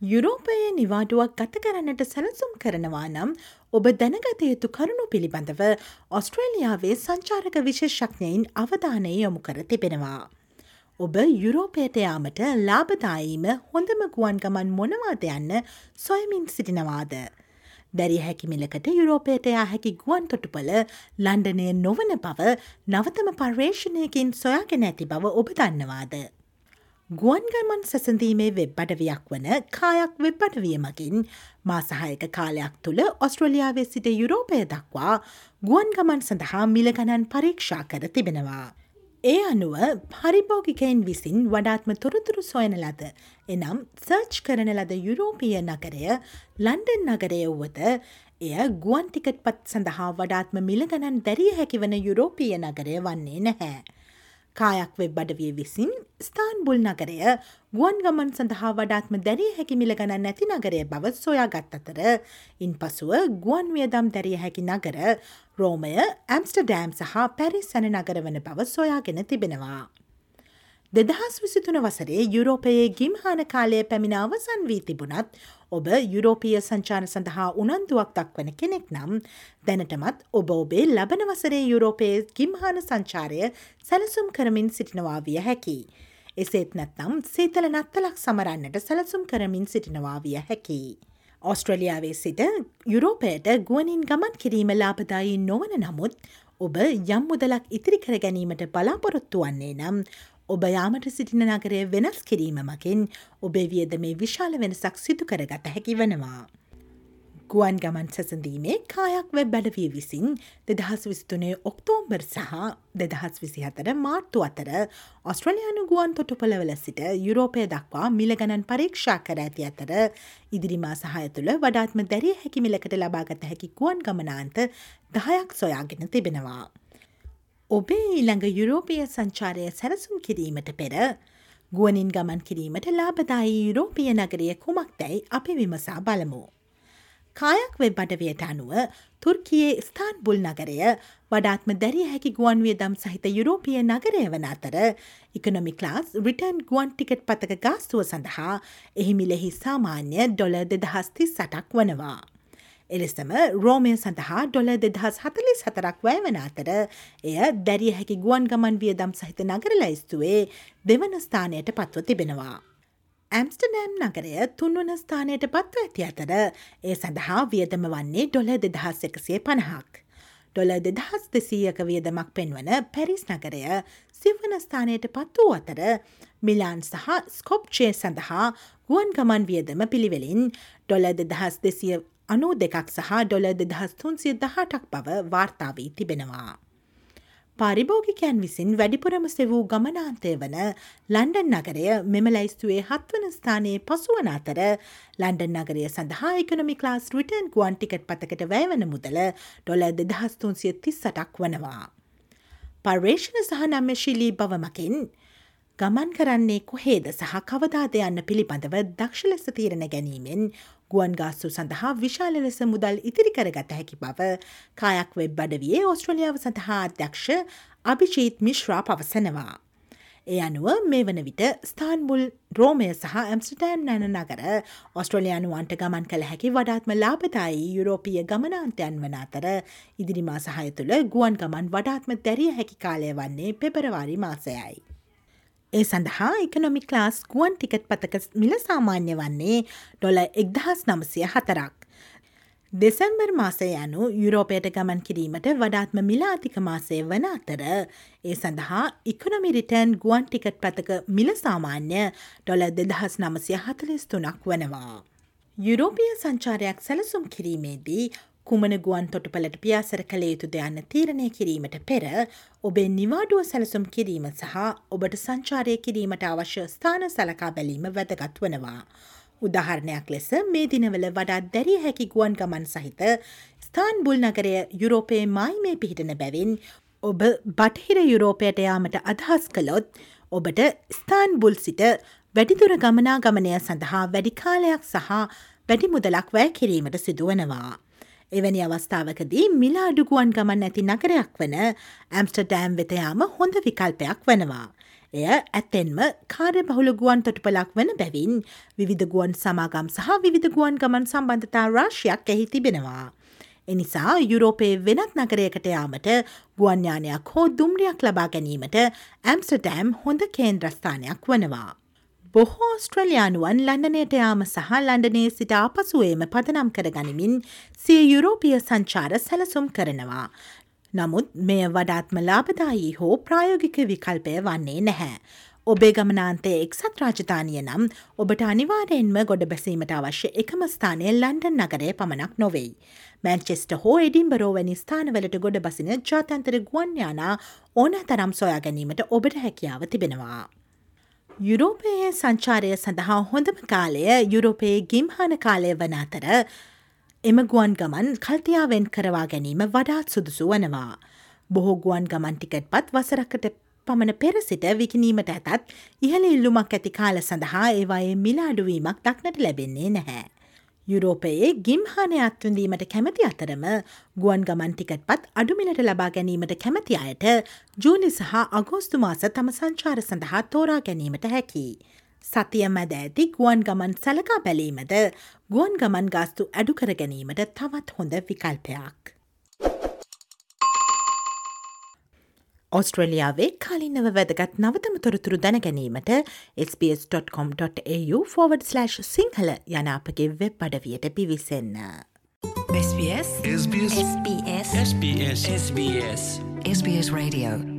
යුරෝපයේ නිවාඩුවක් ගත කරන්නට සැලසුම් කරනවා නම් ඔබ දැනගත යුතු කරුණු පිළිබඳව ඔස්ට්‍රේලියාවේ සංචාරක විශේෂඥයින් අවධානය යොමු කර තිබෙනවා. ඔබ යුරෝපයට යාමට ලාබදායීම හොඳම ගුවන් ගමන් මොනවාද යන්න සොයමින් සිටිනවාද. දැරිය හැකිමිලකට යුරෝපයට යා හැකි ගුවන් තොටුපල ලන්ඩනය නොවන බව නවතම පර්යේෂණයකින් සොයාගෙන ඇති බව ඔබ දන්නවාද. ගුවන්ගමන් සැසඳීමේ වෙබ් අඩවියක් වන කායක් වෙබ් අඩවිය මගින් මාසහයක කාලයක් තුළ ඔස්ට්‍රලියාවේ සිට යුරෝපය දක්වා ගුවන් ගමන් සඳහා මිලගණන් පරීක්ෂා කර තිබෙනවා. ඒ අනුව පරිභෝගිකයින් විසින් වඩාත්ම තොරතුරු සොයන ලද එනම් සර්ච් කරන ලද යුරෝපිය නගරය ලන්ඩන් නගරය වුවද එය ගුවන්ටිකට් පත් සඳහා වඩාත්ම මිලගණන් දැරිය හැකිවන යුරෝපිය නගරය වන්නේ නැහැ. කායක් වෙබ් අඩවිය විසින් ස්ථාන්බුල් නගරය ගුවන් ගමන් සඳහා වඩාත්ම දැරිය හැකි මිල ගණන් නැති නගරය බව සොයා ගත් අතර ඉන් පසුව ගුවන් වියදම් දැරිය හැකි නගර රෝමය ඇම්ස්ටඩෑම් සහ පැරිස් සැන නගර වන බව සොයාගෙන තිබෙනවා. දෙදහස් විසිතුන වසරේ යුරෝපයේ ගිම්හාන කාලය පැමිණ අවසන් වී තිබුණත් ඔබ යුරෝපීය සංචාන සඳහා උනන්දුවක් දක්වන කෙනෙක් නම් දැනටමත් ඔබ ඔබේ ලබන වසරේ යුරෝපයේ ගිම්හාන සංචාරය සැලසුම් කරමින් සිටිනවා විය හැකි. එසේත් නැත්නම් සීතල නත්තලක් සමරන්නට සැලසුම් කරමින් සිටිනවා විය හැකි. ඔස්ට්‍රලියාවේ සිට යුරෝපයට ගුවනින් ගමන් කිරීම ලාපදායි නොවන නමුත් ඔබ යම් මුදලක් ඉතිරි කර ගැනීමට බලාපොරොත්තු වන්නේ නම් ඔබ යාමට සිටින නගරය වෙනස් කිරීම මකින් ඔබේ වියද මේ විශාල වෙනසක් සිදු කරගත හැකි වනවා. ගුවන් ගමන් සසඳීමේ කායක් වෙබ් බැඩවිය විසින් දෙදහස් විස්තුනේ ඔක්තෝම්බර් සහ දෙදහස් විසි හතර මාර්තු අතර ඔස්ට්‍රලයානු ගුවන් තොටුපලවල සිට යුරෝපය දක්වා මිලගණන් පරීක්ෂා කර ඇති අතර ඉදිරිමා සහය තුළ වඩාත්ම දැරිය හැකි මිලකට ලබාගත හැකි ගුවන් ගමනාන්ත දහයක් සොයාගෙන තිබෙනවා. ඔබේ ඊළඟ යුරෝපිය සංචාරය සැරසුම් කිරීමට පෙර ගුවනින් ගමන් කිරීමට ලාබදායි යුරෝපිය නගරය කුමක් දැයි අපි විමසා බලමු. කායක් වෙබ් අඩවයට අනුව තුර්කියේ ස්ථාන්බුල් නගරය වඩාත්ම දැරිය හැකි ගුවන් වියදම් සහිත යුරෝපිය නගරය වන අතර ඉකනොමික්ලාස් රිටර්න් ගුවන් ටිකට් පතක ගාස්තුව සඳහා එහිමිලෙහි සාමාන්‍ය ඩොල දෙදහස්ති සටක් වනවා. එලෙසම රෝමය සඳහා ඩොල දෙදහස් හතලි සතරක් වැය වන අතර එය දැරිය හැකි ගුවන් ගමන් වියදම් සහිත නගර ලයිස්තුවේ දෙවන ස්ථානයට පත්ව තිබෙනවා. ඇම්ස්ටඩෑම් නගරය තුන්වන ස්ථානයට පත්ව ඇති අතර ඒ සඳහා වියදම වන්නේ ඩොල දෙදහස් එකසිය පණහක්. ඩොල දෙදහස් දෙසීයක වියදමක් පෙන්වන පැරිස් නගරය සිවන ස්ථානයට පත් වූ අතර මිලාන් සහ ස්කොප්චේ සඳහා ගුවන් ගමන් වියදම පිළිවෙලින් ඩොල දෙදහස් දෙසිය අනූ දෙකක් සහ ඩොල දෙදහස් තුන්සිය දහටක් බව වාර්තාවී තිබෙනවා. පාරිභෝගිකයන් විසින් වැඩිපුරම සෙවූ ගමනාන්තය වන ලන්ඩන් නගරය මෙම ලැයිස්තුවේ හත්වන ස්ථානයේ පසුවන අතර ලන්ඩන් නගරය සඳහා එකනොමි ලාස් රිටන් ගුවන් ටිකට් පතකට වැෑවන මුදල ඩොල දෙදහස්තුන්සිය තිස්සටක් වනවා. පර්ේෂණ සහ නම්‍යශීලී බවමකින් ගමන් කරන්නේ කොහේද සහ කවදාද යන්න පිළිබඳව දක්ෂ ලෙස තීරණ ගැනීමෙන් ගුවන් ගාස්සු සඳහා විශාල ලෙස මුදල් ඉතිරි කරගත හැකි බව කායක් වෙබ් බඩවියේ ඔස්ට්‍රලියාව සඳහා අධ්‍යක්ෂ අභිජීත් මිශ්‍රා පවසනවා. ඒ අනුව මේ වන විට ස්ථාන්බුල් රෝමය සහ ඇම්ස්ටෑම් නැන නගර ඔස්ට්‍රලයානුවන්ට ගමන් කළ හැකි වඩාත්ම ලාබතයි යුරෝපිය ගමනාන්තයන් වන අතර ඉදිරිමා සහය තුළ ගුවන් ගමන් වඩාත්ම දැරිය හැකි කාලය වන්නේ පෙබරවාරි මාසයයි. ඒ සඳහා එකනොමි ලාස් ගුවන් ටිකට් පතක මිල සාමාන්‍ය වන්නේ ඩොල එක්දහස් නමසය හතරක්. දෙසැම්බර් මාසය යනු යුරෝපයට ගමන් කිරීමට වඩාත්ම මිලාතික මාසය වන අතර ඒ සඳහා ඉකොනොමි රිටර්න් ගුවන් ටිකට් පතක මිල සාමාන්‍ය ඩොල දෙදහස් නමසය හතලිස් තුනක් වනවා. යුරෝපිය සංචාරයක් සැලසුම් කිරීමේදී කුමන ගුවන් තොටුපලට පියාසර කළ යුතු දෙයන්න තීරණය කිරීමට පෙර ඔබේ නිවාඩුව සැලසුම් කිරීම සහ ඔබට සංචාරය කිරීමට අවශ්‍ය ස්ථාන සලකා බැලීම වැදගත් වනවා. උදාහරණයක් ලෙස මේ දිනවල වඩාත් දැරිය හැකි ගුවන් ගමන් සහිත ස්ථාන්බුල් නගරය යුරෝපයේ මයි මේ පිහිටන බැවින් ඔබ බටහිර යුරෝපයට යාමට අදහස් කළොත් ඔබට ස්ථාන්බුල් සිට වැඩිදුර ගමනා ගමනය සඳහා වැඩිකාලයක් සහ වැඩි මුදලක් වැෑ කිරීමට සිදුවනවා. එවැනි අවස්ථාවකදී මිලා අඩුගුවන් ගමන් ඇති නගරයක් වන ඇම්ස්ටඩෑම් වෙතයාම හොඳ විකල්පයක් වනවා. එය ඇත්තෙන්ම කාර්ය බහුල ගුවන් තොටුපලක් වන බැවින් විවිධ ගුවන් සමාගම් සහ විවිධ ගුවන් ගමන් සම්බන්ධතා රාශයක් එහි තිබෙනවා. එනිසා යුරෝපයේ වෙනත් නගරයකට යාමට ගුවන්ඥානයක් හෝ දුම්රියක් ලබා ගැනීමට ඇම්ස්ටඩෑම් හොඳ කේන්ද්‍රස්ථානයක් වනවා. බොහෝ ස්ට්‍රලයානුවන් ලන්ඩනයට යාම සහ ලන්ඩනේ සිට ආපසුවේම පදනම් කර ගනිමින් සිය යුරෝපිය සංචාර සැලසුම් කරනවා. නමුත් මෙය වඩාත්ම ලාබදායි හෝ ප්‍රායෝගික විකල්පය වන්නේ නැහැ. ඔබේ ගමනාන්තය එක්සත් රාජධානය නම් ඔබට අනිවාරයෙන්ම ගොඩ බැසීමට අවශ්‍ය එකම ස්ථානය ලන්ඩන් නගරය පමණක් නොවෙයි. මැන්චෙස්ට හෝ එඩින්බරෝ වැනි ස්ථානවලට ගොඩ බසින ජාතන්තර ගුවන්යානා ඕන තරම් සොයා ගැනීමට ඔබට හැකියාව තිබෙනවා. යුරෝපයේ සංචාරය සඳහා හොඳම කාලය යුරෝපයේ ගිම්හාන කාලය වන අතර එම ගුවන් ගමන් කල්තියාවෙන් කරවා ගැනීම වඩාත් සුදුසු වනවා. බොහෝ ගුවන් ගමන් ටිකට් පත් වසරකට පමණ පෙර සිට විකිනීමට ඇතත් ඉහළ ඉල්ලුමක් ඇති කාල සඳහා ඒවායේ මිලාඩුවීමක් දක්නට ලැබෙන්නේ නැහැ. යුරෝපයේ ගිම්හානය අත්වඳීමට කැමති අතරම ගුවන් ගමන් ටිකට් පත් අඩුමිලට ලබා ගැනීමට කැමති අයට ජූනි සහ අගෝස්තු මාස තම සංචාර සඳහා තෝරා ගැනීමට හැකි. සතිය මැද ඇති ගුවන් ගමන් සලකා බැලීමද ගුවන් ගමන් ගාස්තු ඇඩුකර ගැනීමට තවත් හොඳ විකල්පයක්. ඔස්ට්‍රලියාවේ කාලින්නව වැදගත් නවතම තොරතුරු දැනගැනීමට SBS.com.au ෆෝවඩ්/ සිංහල යන අපගේ වෙබ් අඩවියට පිවිසන්න. SBS SBS SBS SBS SBS SBS Radio